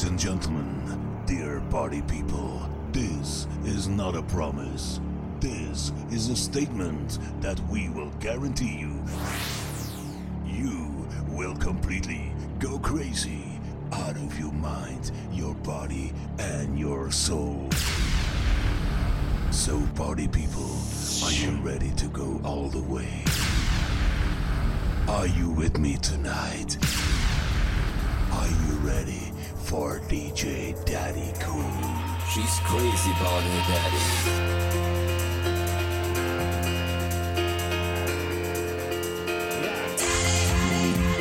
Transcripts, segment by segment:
Ladies and gentlemen, dear party people, this is not a promise. This is a statement that we will guarantee you. You will completely go crazy, out of your mind, your body, and your soul. So, party people, are you ready to go all the way? Are you with me tonight? Are you ready? for DJ Daddy Cool. She's crazy about her daddy.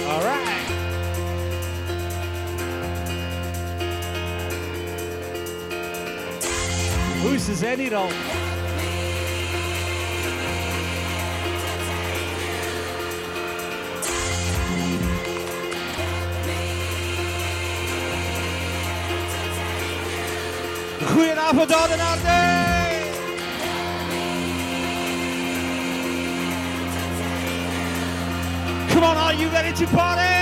All right. Who's this any though? Goedenavond, Oudenaarde! Come on, are you ready to party?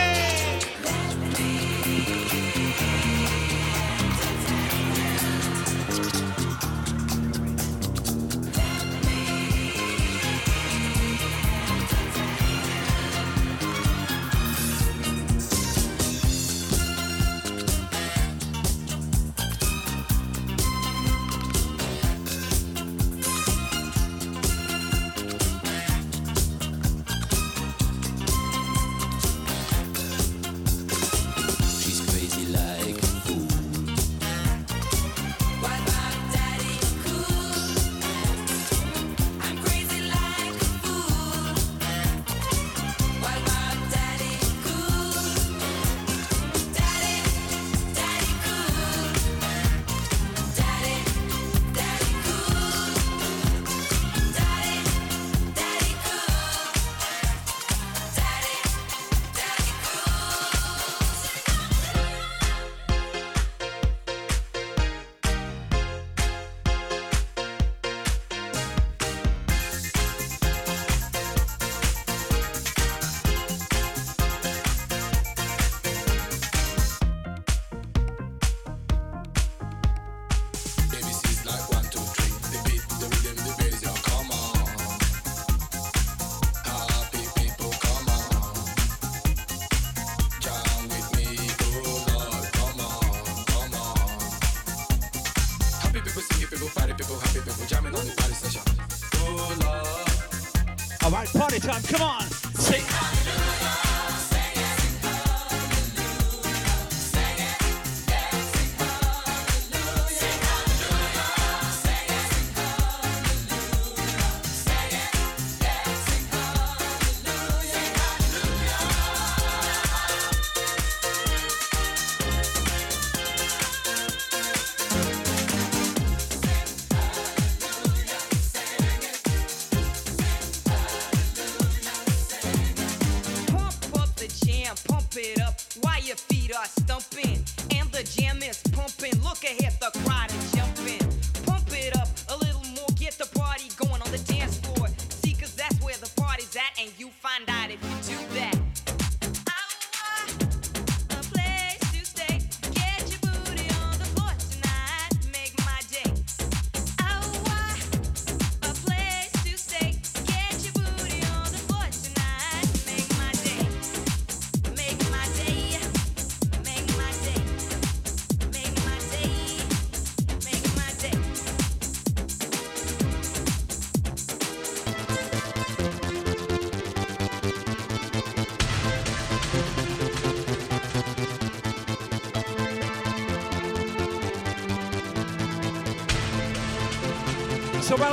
time. Come on.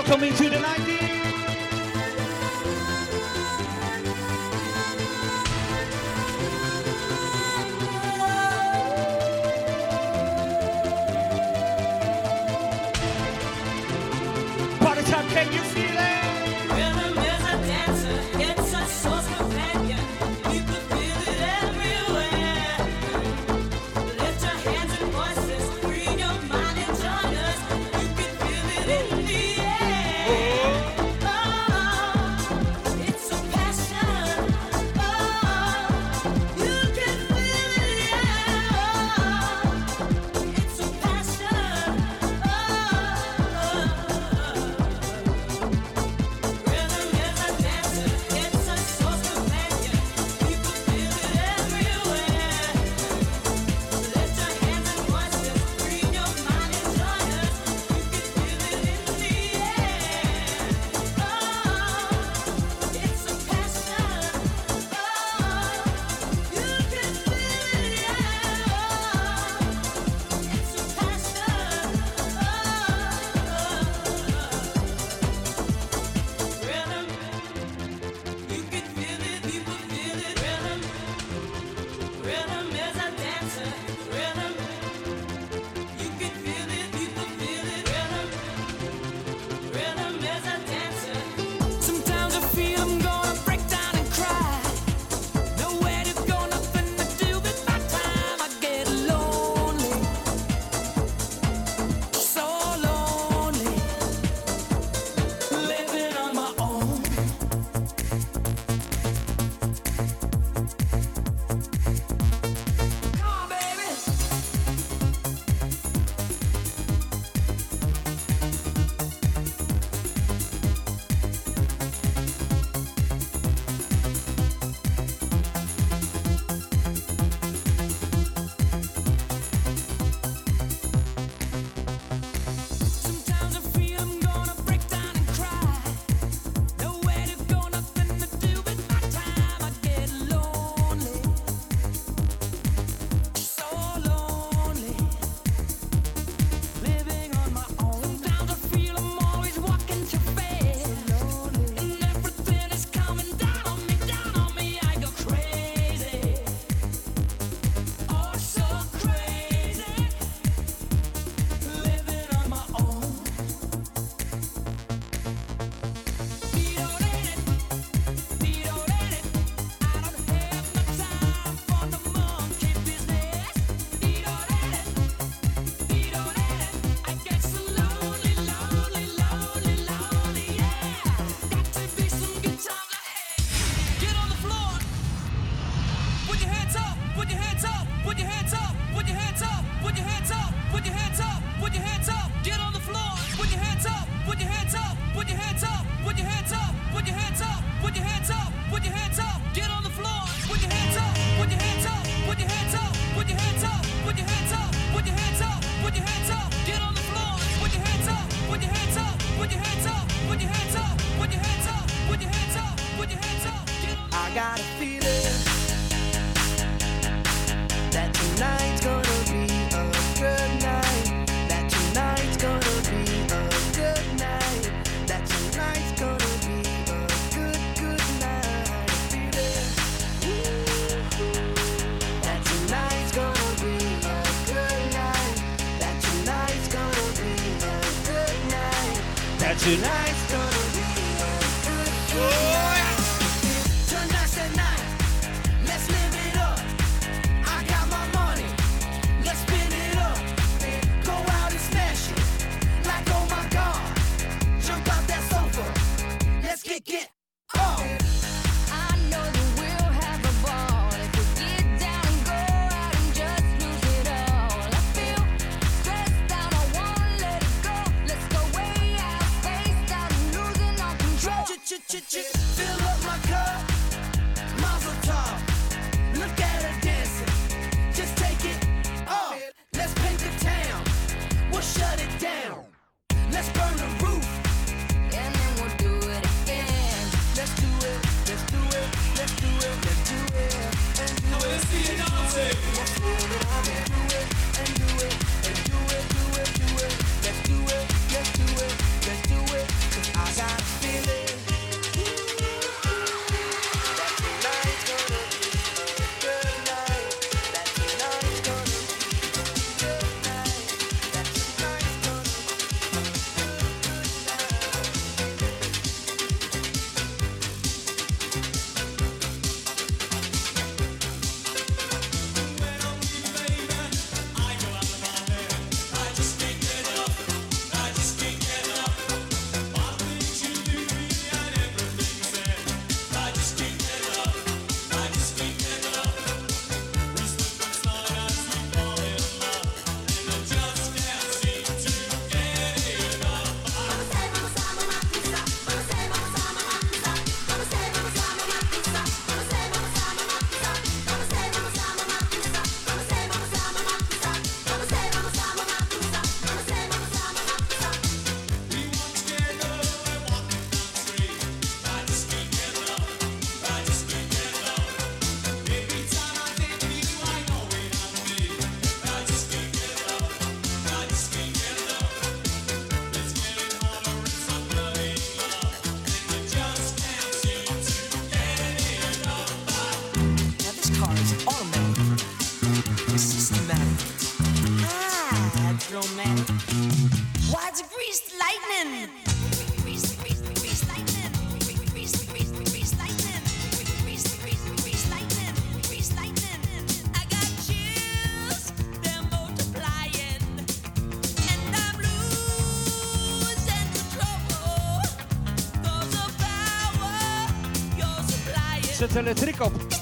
Coming to We'll shut it down. Let's burn the roof. And then we'll do it again. Let's do it, let's do it, let's do it, let's do it. And do it. Ese eléctrico.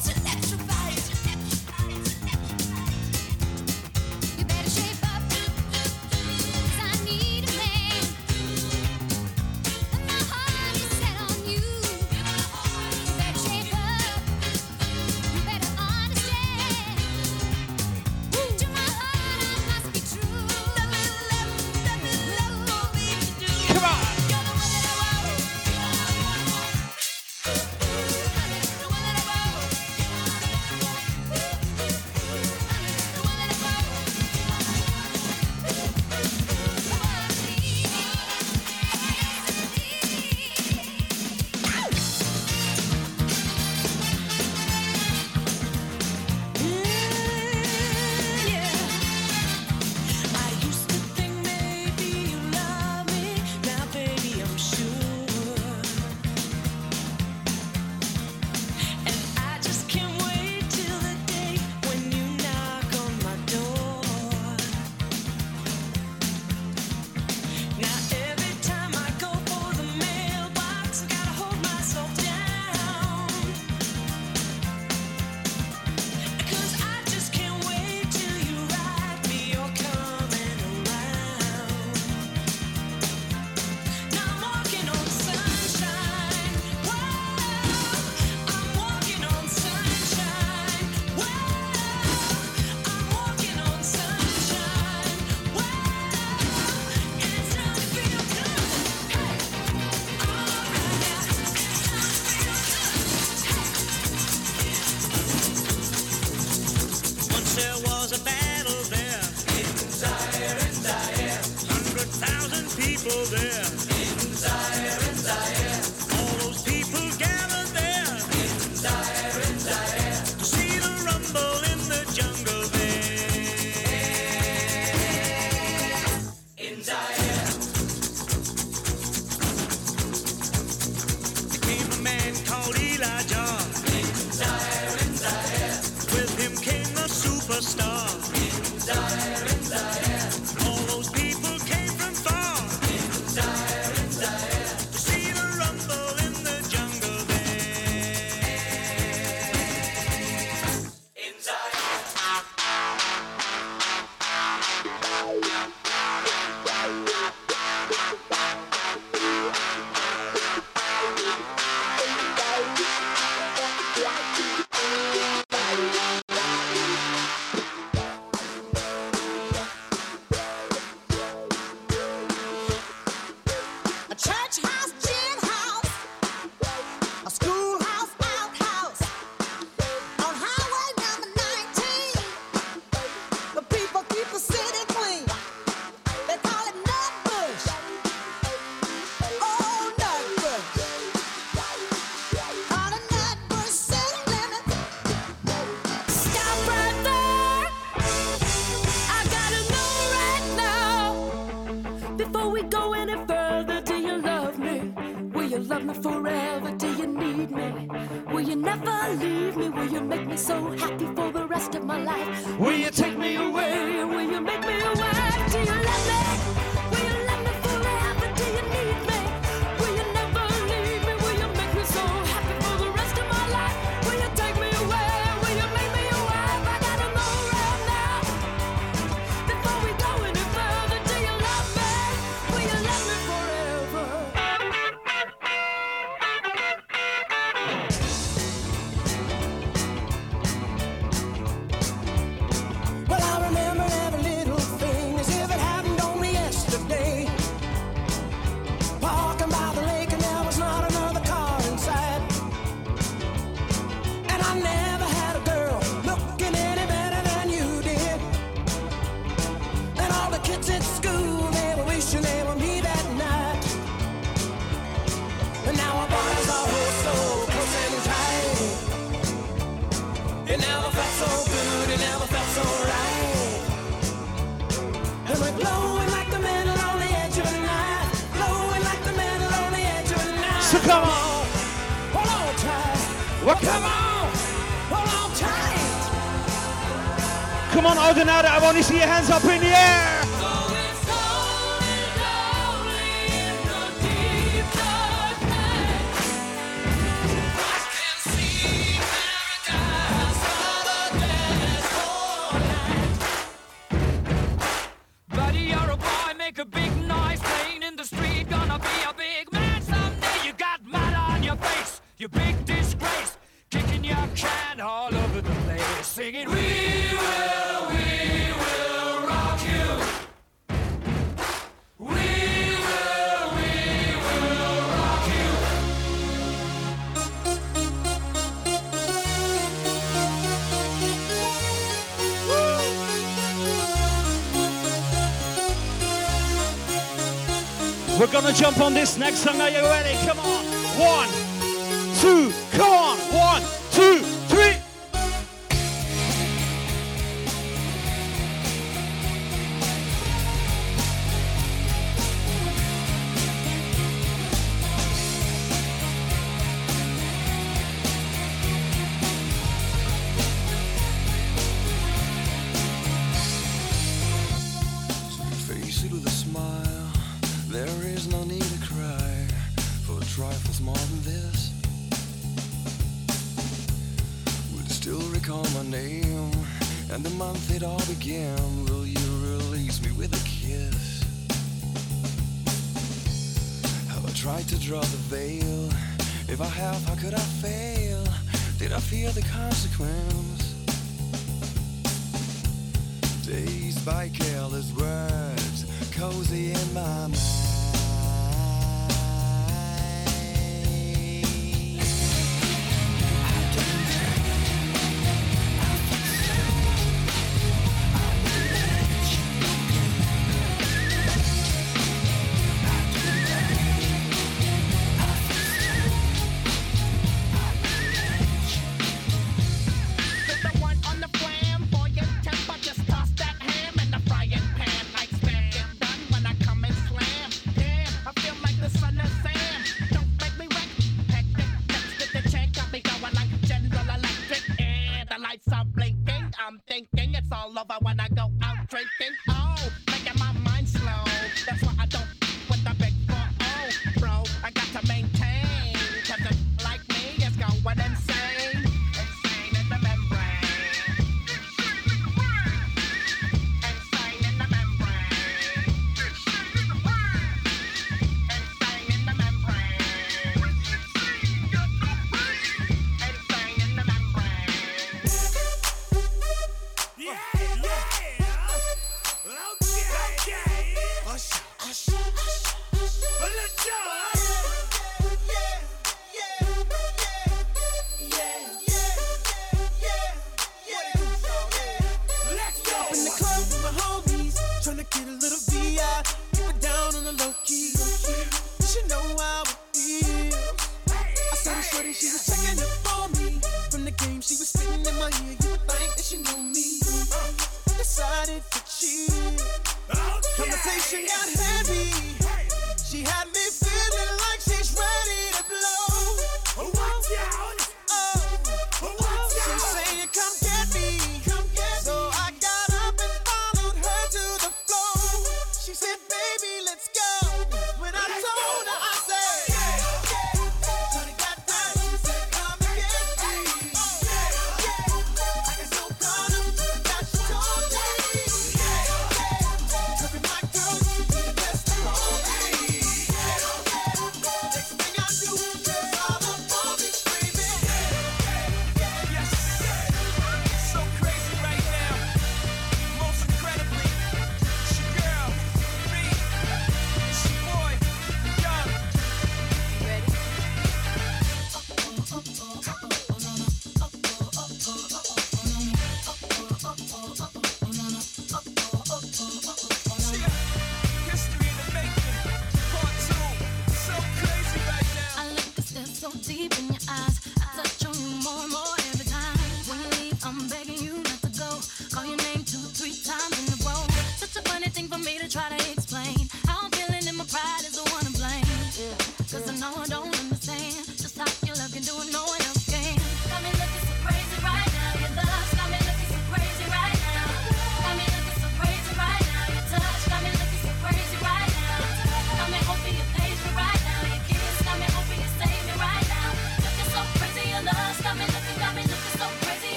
make a big noise playing in the street. Gonna be a big man someday. You got mud on your face, you big disgrace. Kicking your can all over the place. Singing, We will. We're gonna jump on this next song. Are you ready? Come on. One, two, come on.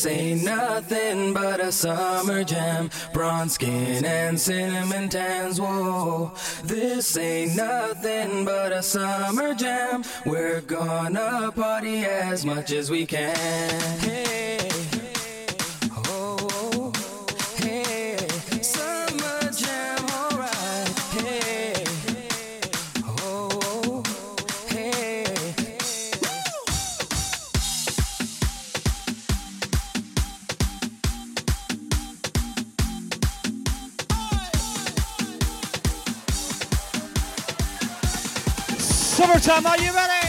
This ain't nothing but a summer jam. Bronze skin and cinnamon tans, whoa. This ain't nothing but a summer jam. We're gonna party as much as we can. Hey. time. Are you ready?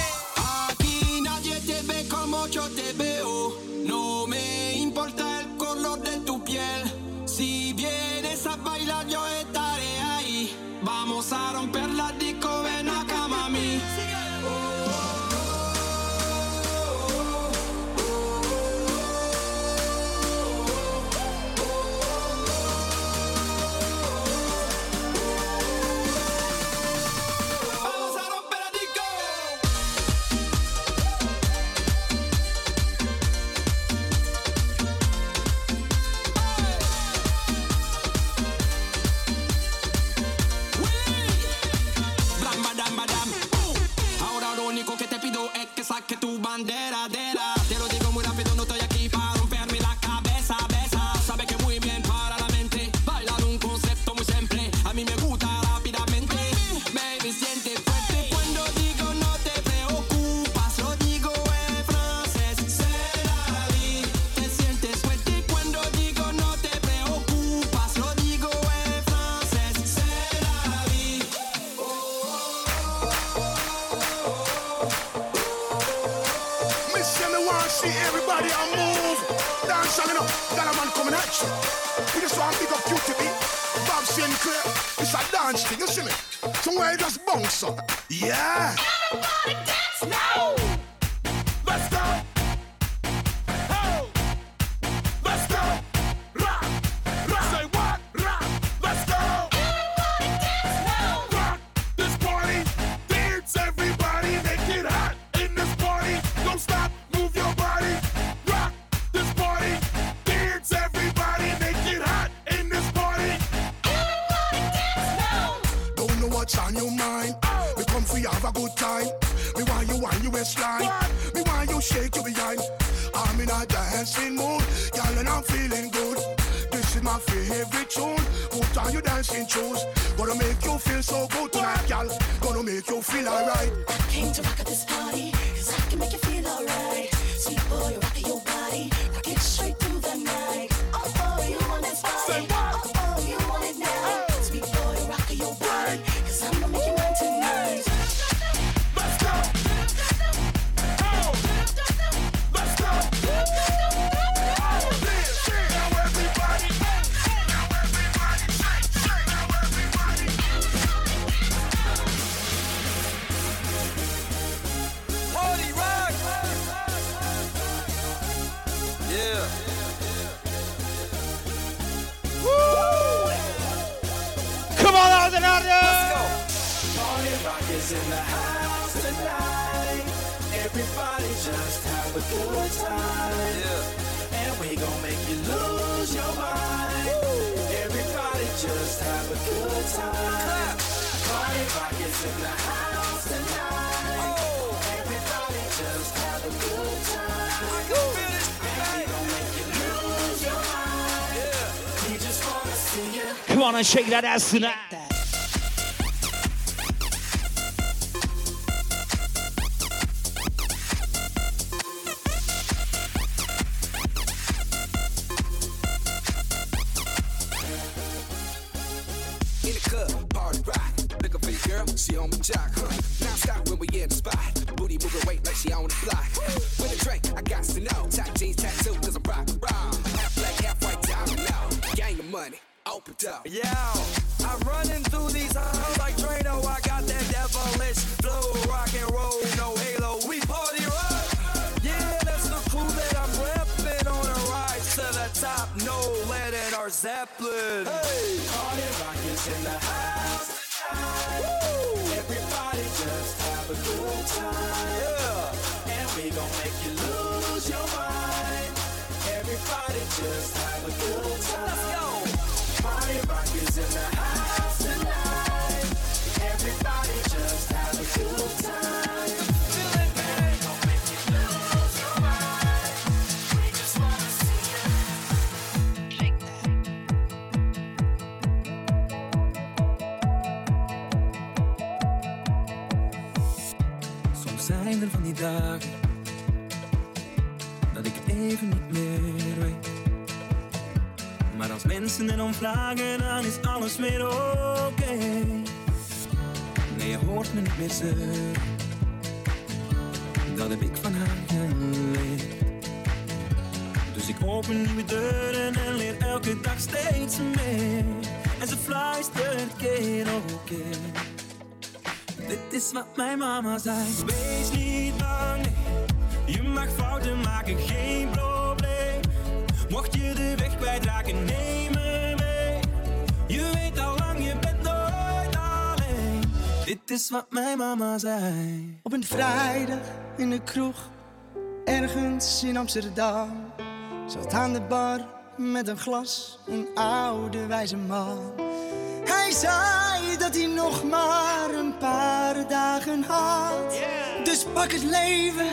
Lo que te pido es que saque tu bandera de la Bob Sinclar. It's a dance thing, you see me? Somewhere you just bounce up. Yeah. Everybody dance. You dancing shoes. Gonna make you feel so good tonight, gal. Gonna make you feel alright. I came to rock at this party, cause I can make you feel alright. Time. And we gon' make you lose your mind. Everybody just have a good time. Party rock is in the house tonight. Everybody just have a good time. And we gon' make you lose your mind. We just wanna see you. Come on and shake that ass tonight. Soms zijn er van die dagen dat ik even Mensen erom vragen, dan is alles weer oké. Nee, je hoort me niet meer zeuren. Dat heb ik van haar geleerd. Dus ik open nieuwe deuren en leer elke dag steeds meer. En ze fluistert keer op keer. Dit is wat mijn mama zei. Wees niet bang, nee. je mag fouten maken, geen probleem. Mocht je de weg kwijtraken, neem al lang, je bent nooit alleen. Dit is wat mijn mama zei. Op een vrijdag in de kroeg, ergens in Amsterdam. Zat aan de bar met een glas, een oude wijze man. Hij zei dat hij nog maar een paar dagen had. Dus pak het leven,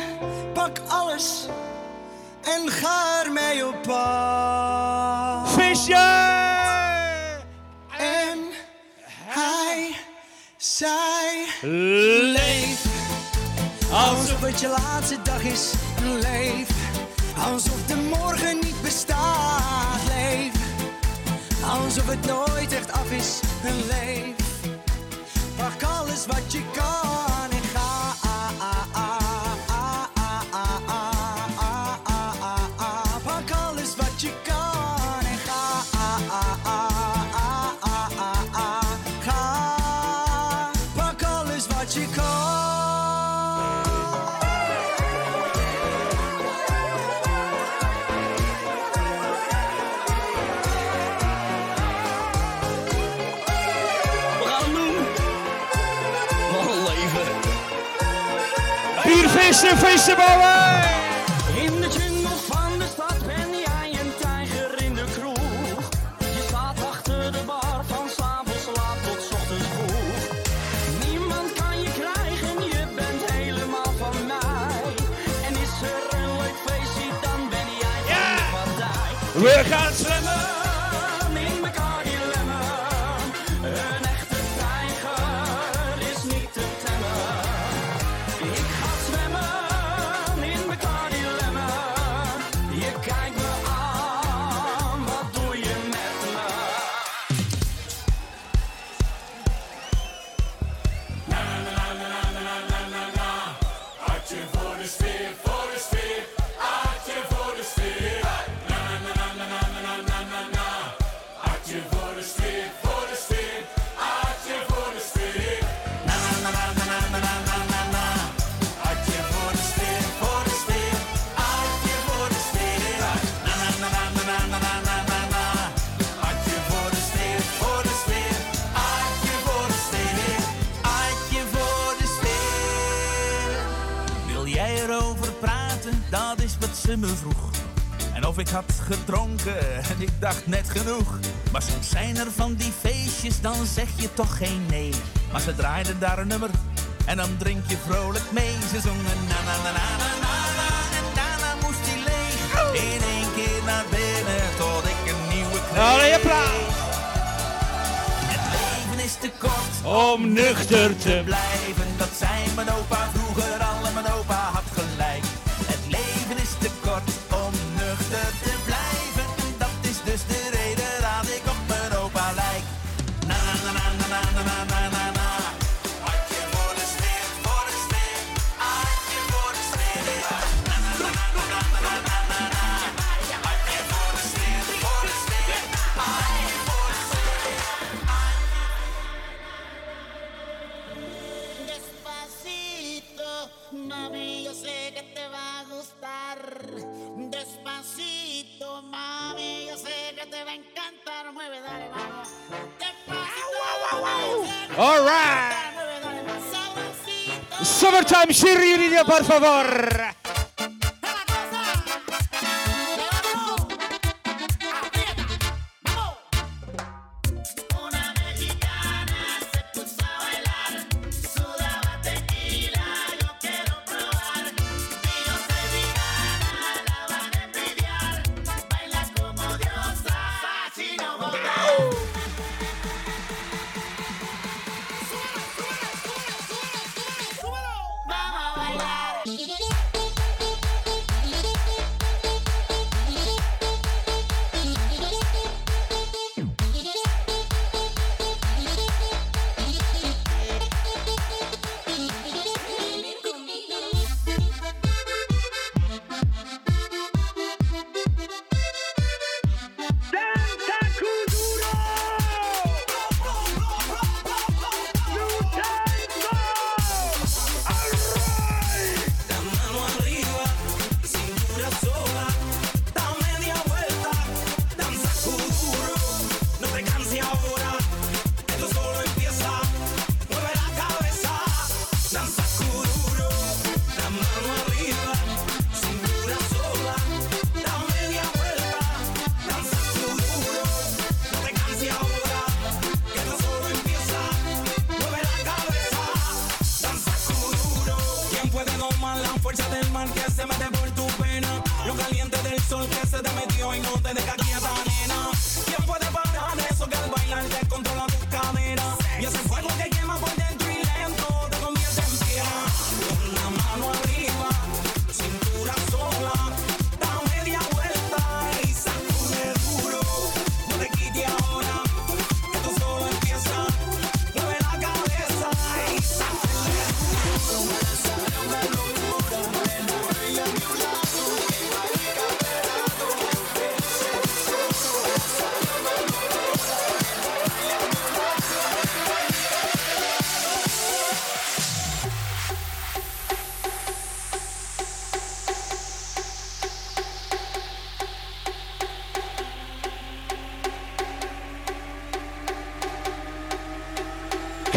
pak alles en ga ermee op pad. Visje! Zei: Leef alsof het je laatste dag is. Leef alsof de morgen niet bestaat. Leef alsof het nooit echt af is. Leef pak alles wat je kan Appreciate it. dat is wat ze me vroeg. En of ik had gedronken en ik dacht net genoeg. Maar soms zijn er van die feestjes, dan zeg je toch geen nee. Maar ze draaiden daar een nummer en dan drink je vrolijk mee. Ze zongen na na na na na na, na en daarna moest hij leeg. In één keer naar binnen tot ik een nieuwe kreeg. Het leven is te kort om nuchter te blijven. Dat zijn mijn opa vroeger Allemaal. mijn opa All right. Summertime, Shiriri, por favor.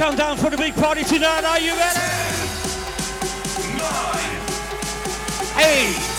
come down for the big party tonight. Are you ready? Nine, eight.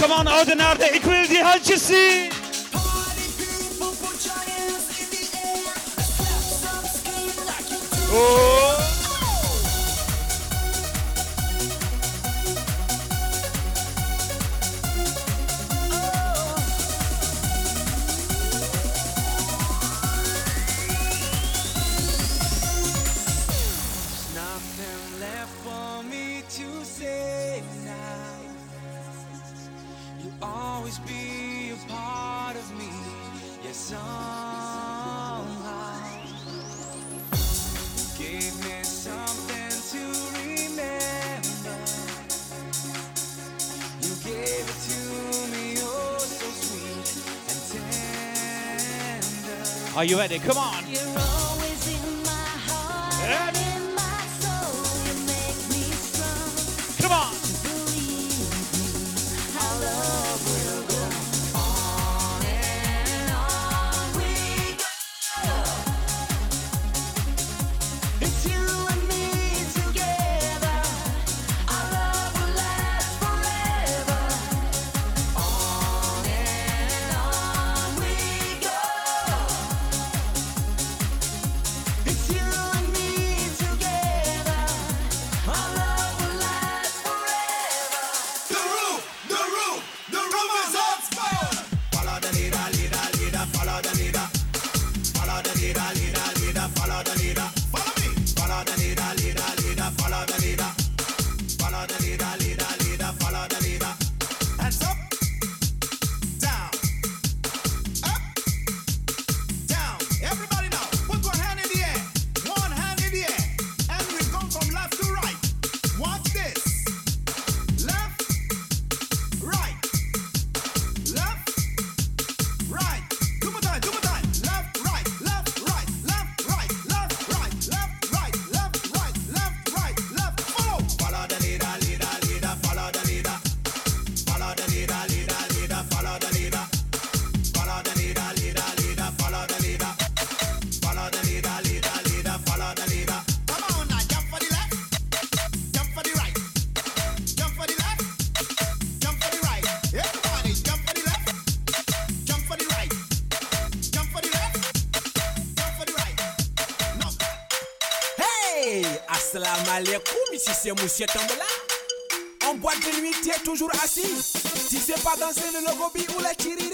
Come on Audi nerede? Ik will. Oh. you ready? Come on. c'est Monsieur Tambola. En boîte de nuit, t'es toujours assis. Si c'est pas danser le logobi ou la chiri.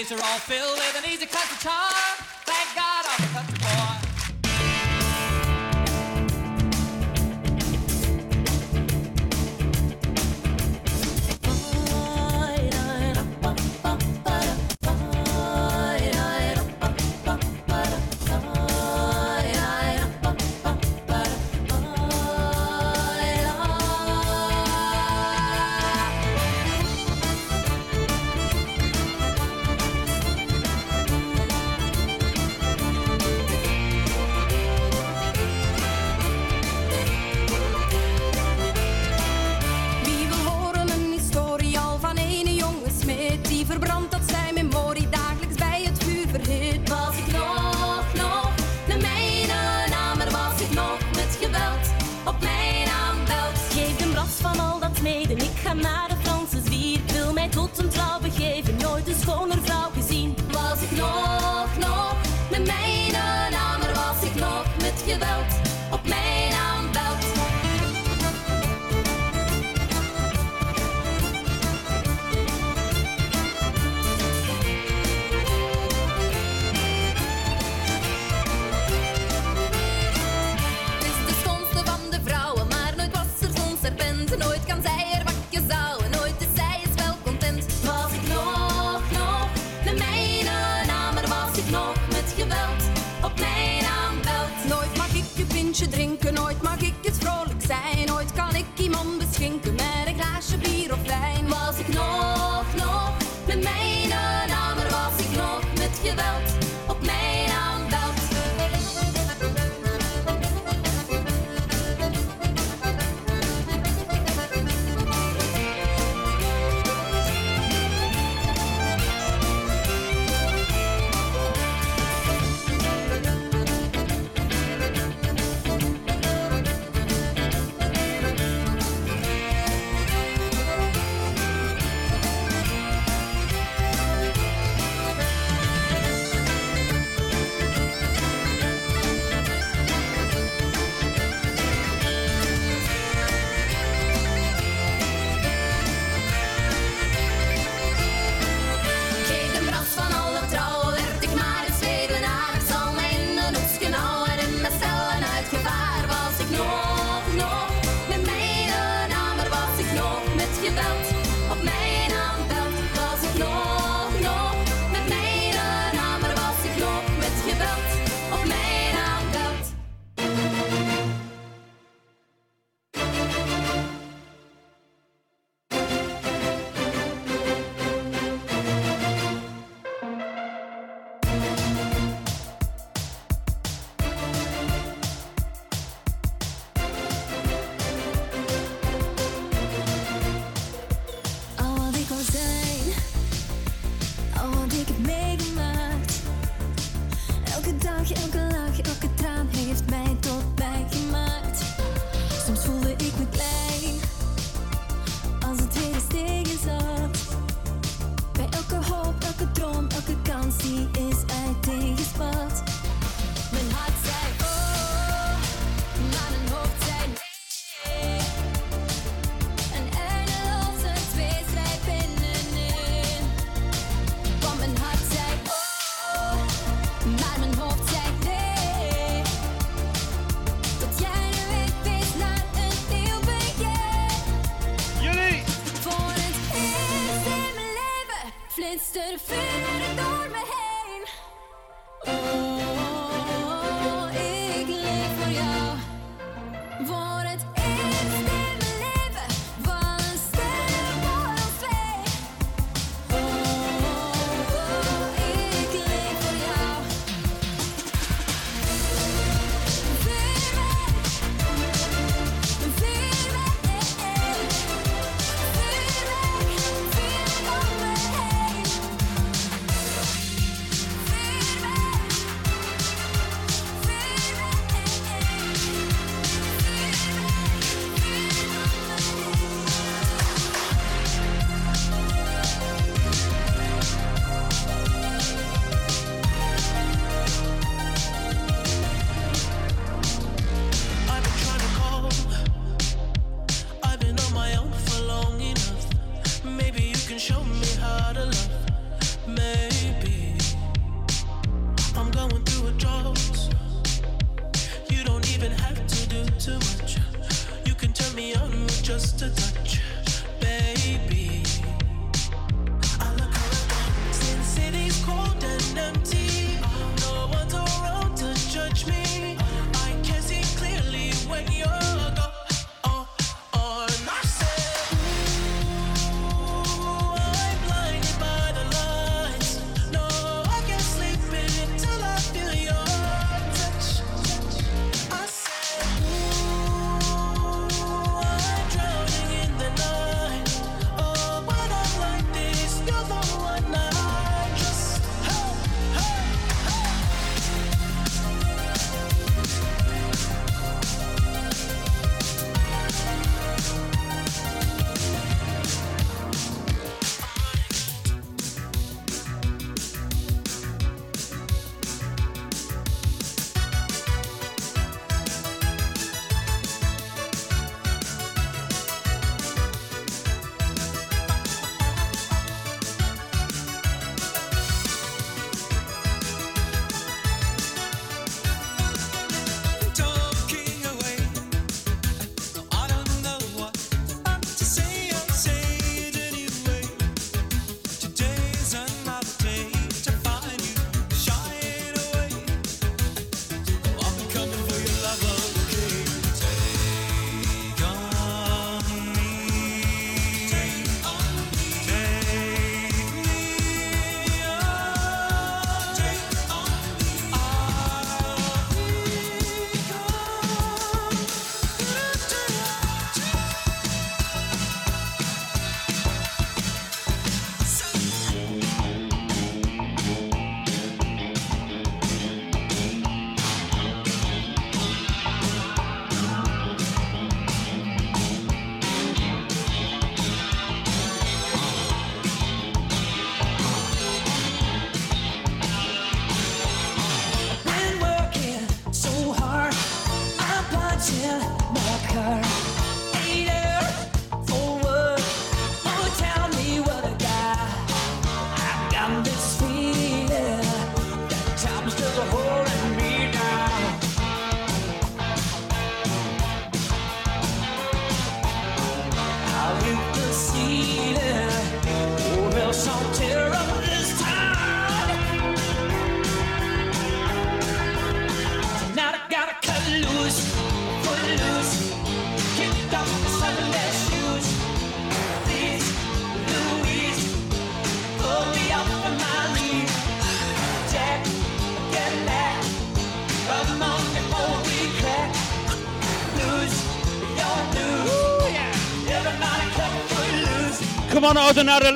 ways are all filled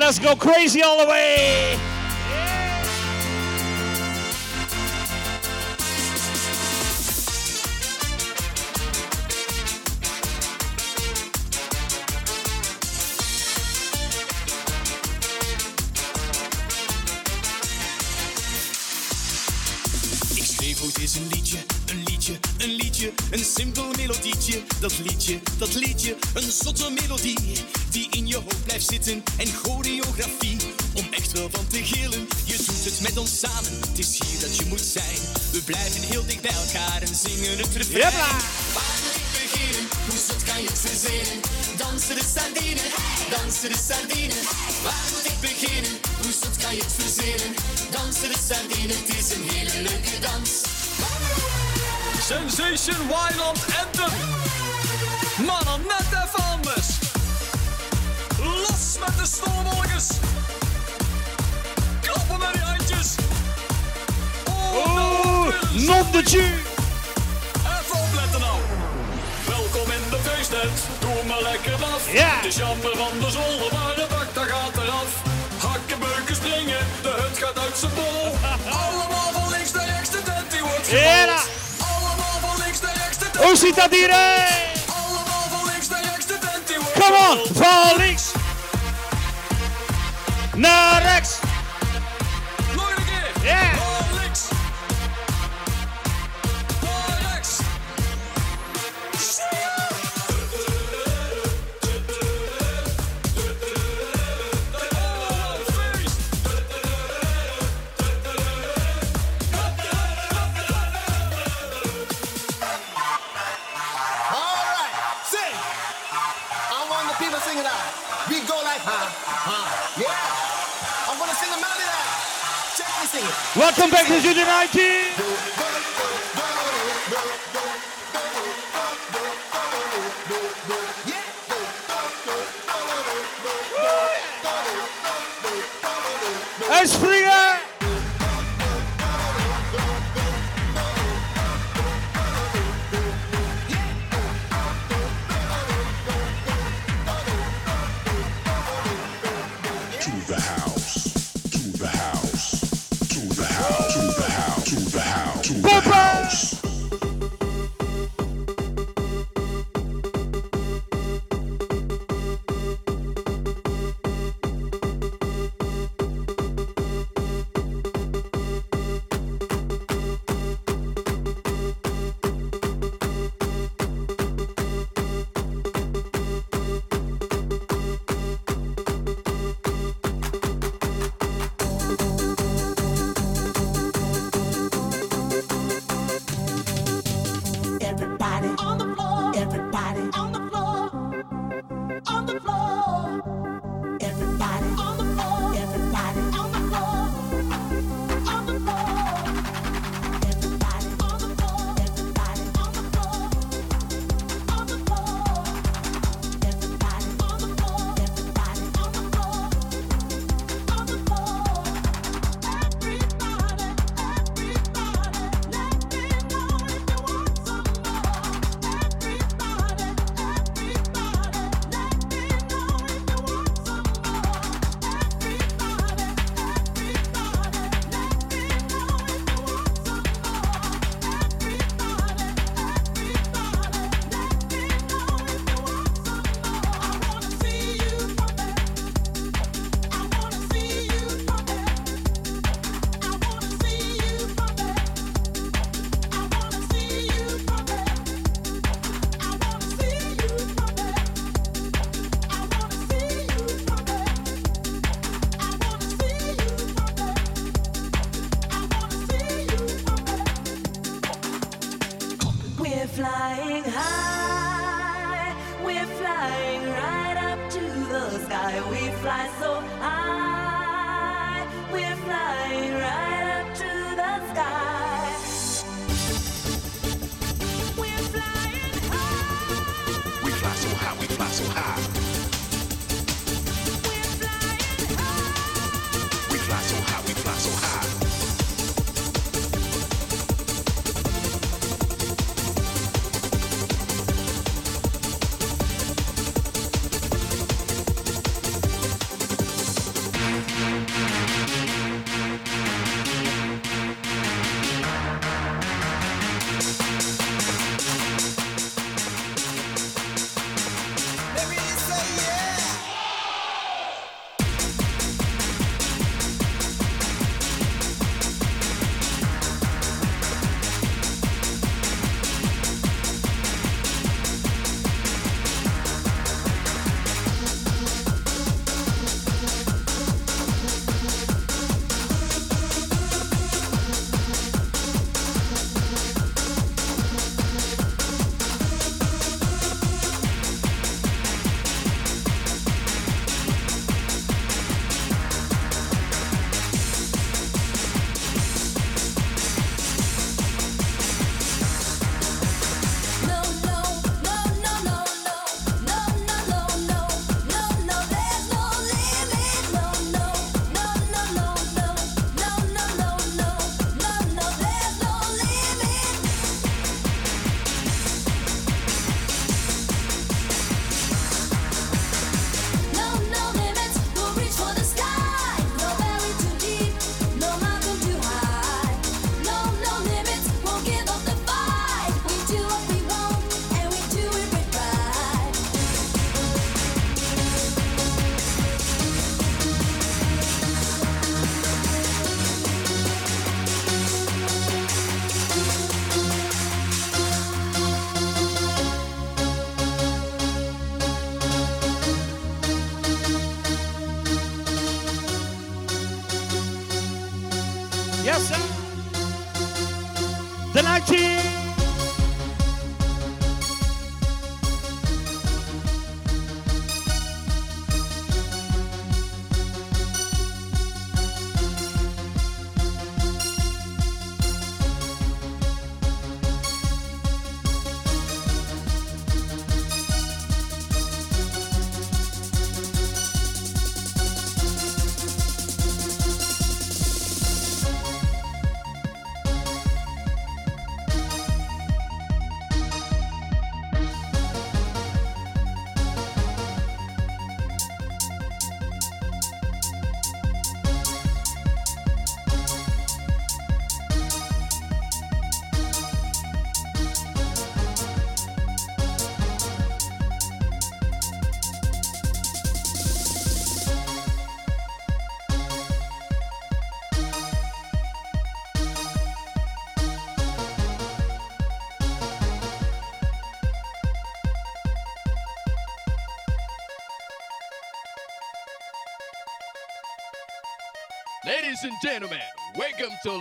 let's go crazy all the way. Met ons samen, het is hier dat je moet zijn. We blijven heel dicht bij elkaar en zingen het refrein. Waar moet ik beginnen? Hoe zot kan je het verzinnen? Dansen de sardine, dansen de sardine. Waar moet ik beginnen? Hoe soms kan je het verzinnen? Dansen de sardine, het is een hele leuke dans. Sensation Wildland Anthem. Dan net even Not the Jew. Even opletten nou. Welkom in de feesttent. Doe maar lekker af. Ja. Het is jammer van de zolder, maar de bak daar gaat eraf. Hakken, beuken, springen. De hut gaat uit zijn bol. Allemaal van links naar rechts. De tent die wordt Ja. gebouwd. Allemaal van links naar rechts. De tent Hoe ziet dat hier? Allemaal van links naar rechts. De tent die wordt Come on, van links naar rechts. Welcome back to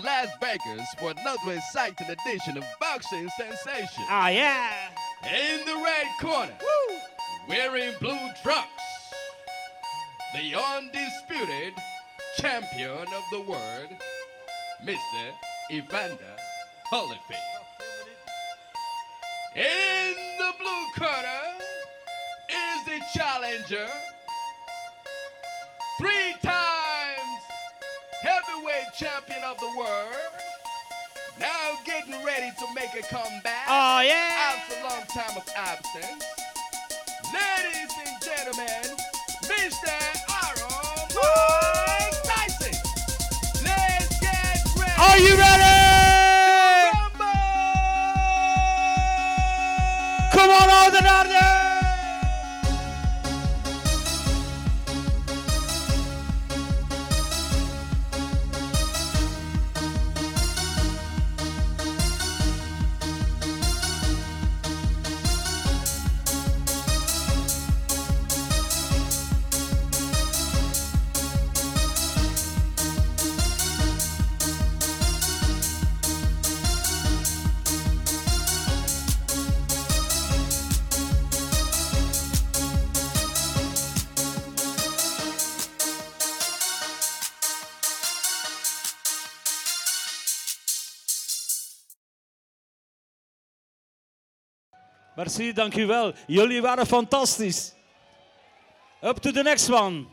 to Las Vegas for another exciting edition of Boxing Sensation. Ah, yeah. In the red corner, wearing blue trunks, the undisputed champion of the world, Mr. Evander Holyfield. In the blue corner is the challenger, champion of the world. Now getting ready to make a comeback. Oh, yeah. After a long time of absence. Ladies and gentlemen, Mr. Iron Mike Tyson. Let's get ready. Are you ready? Come on, orden, orden. Merci, dank u wel. Jullie waren fantastisch. Up to the next one.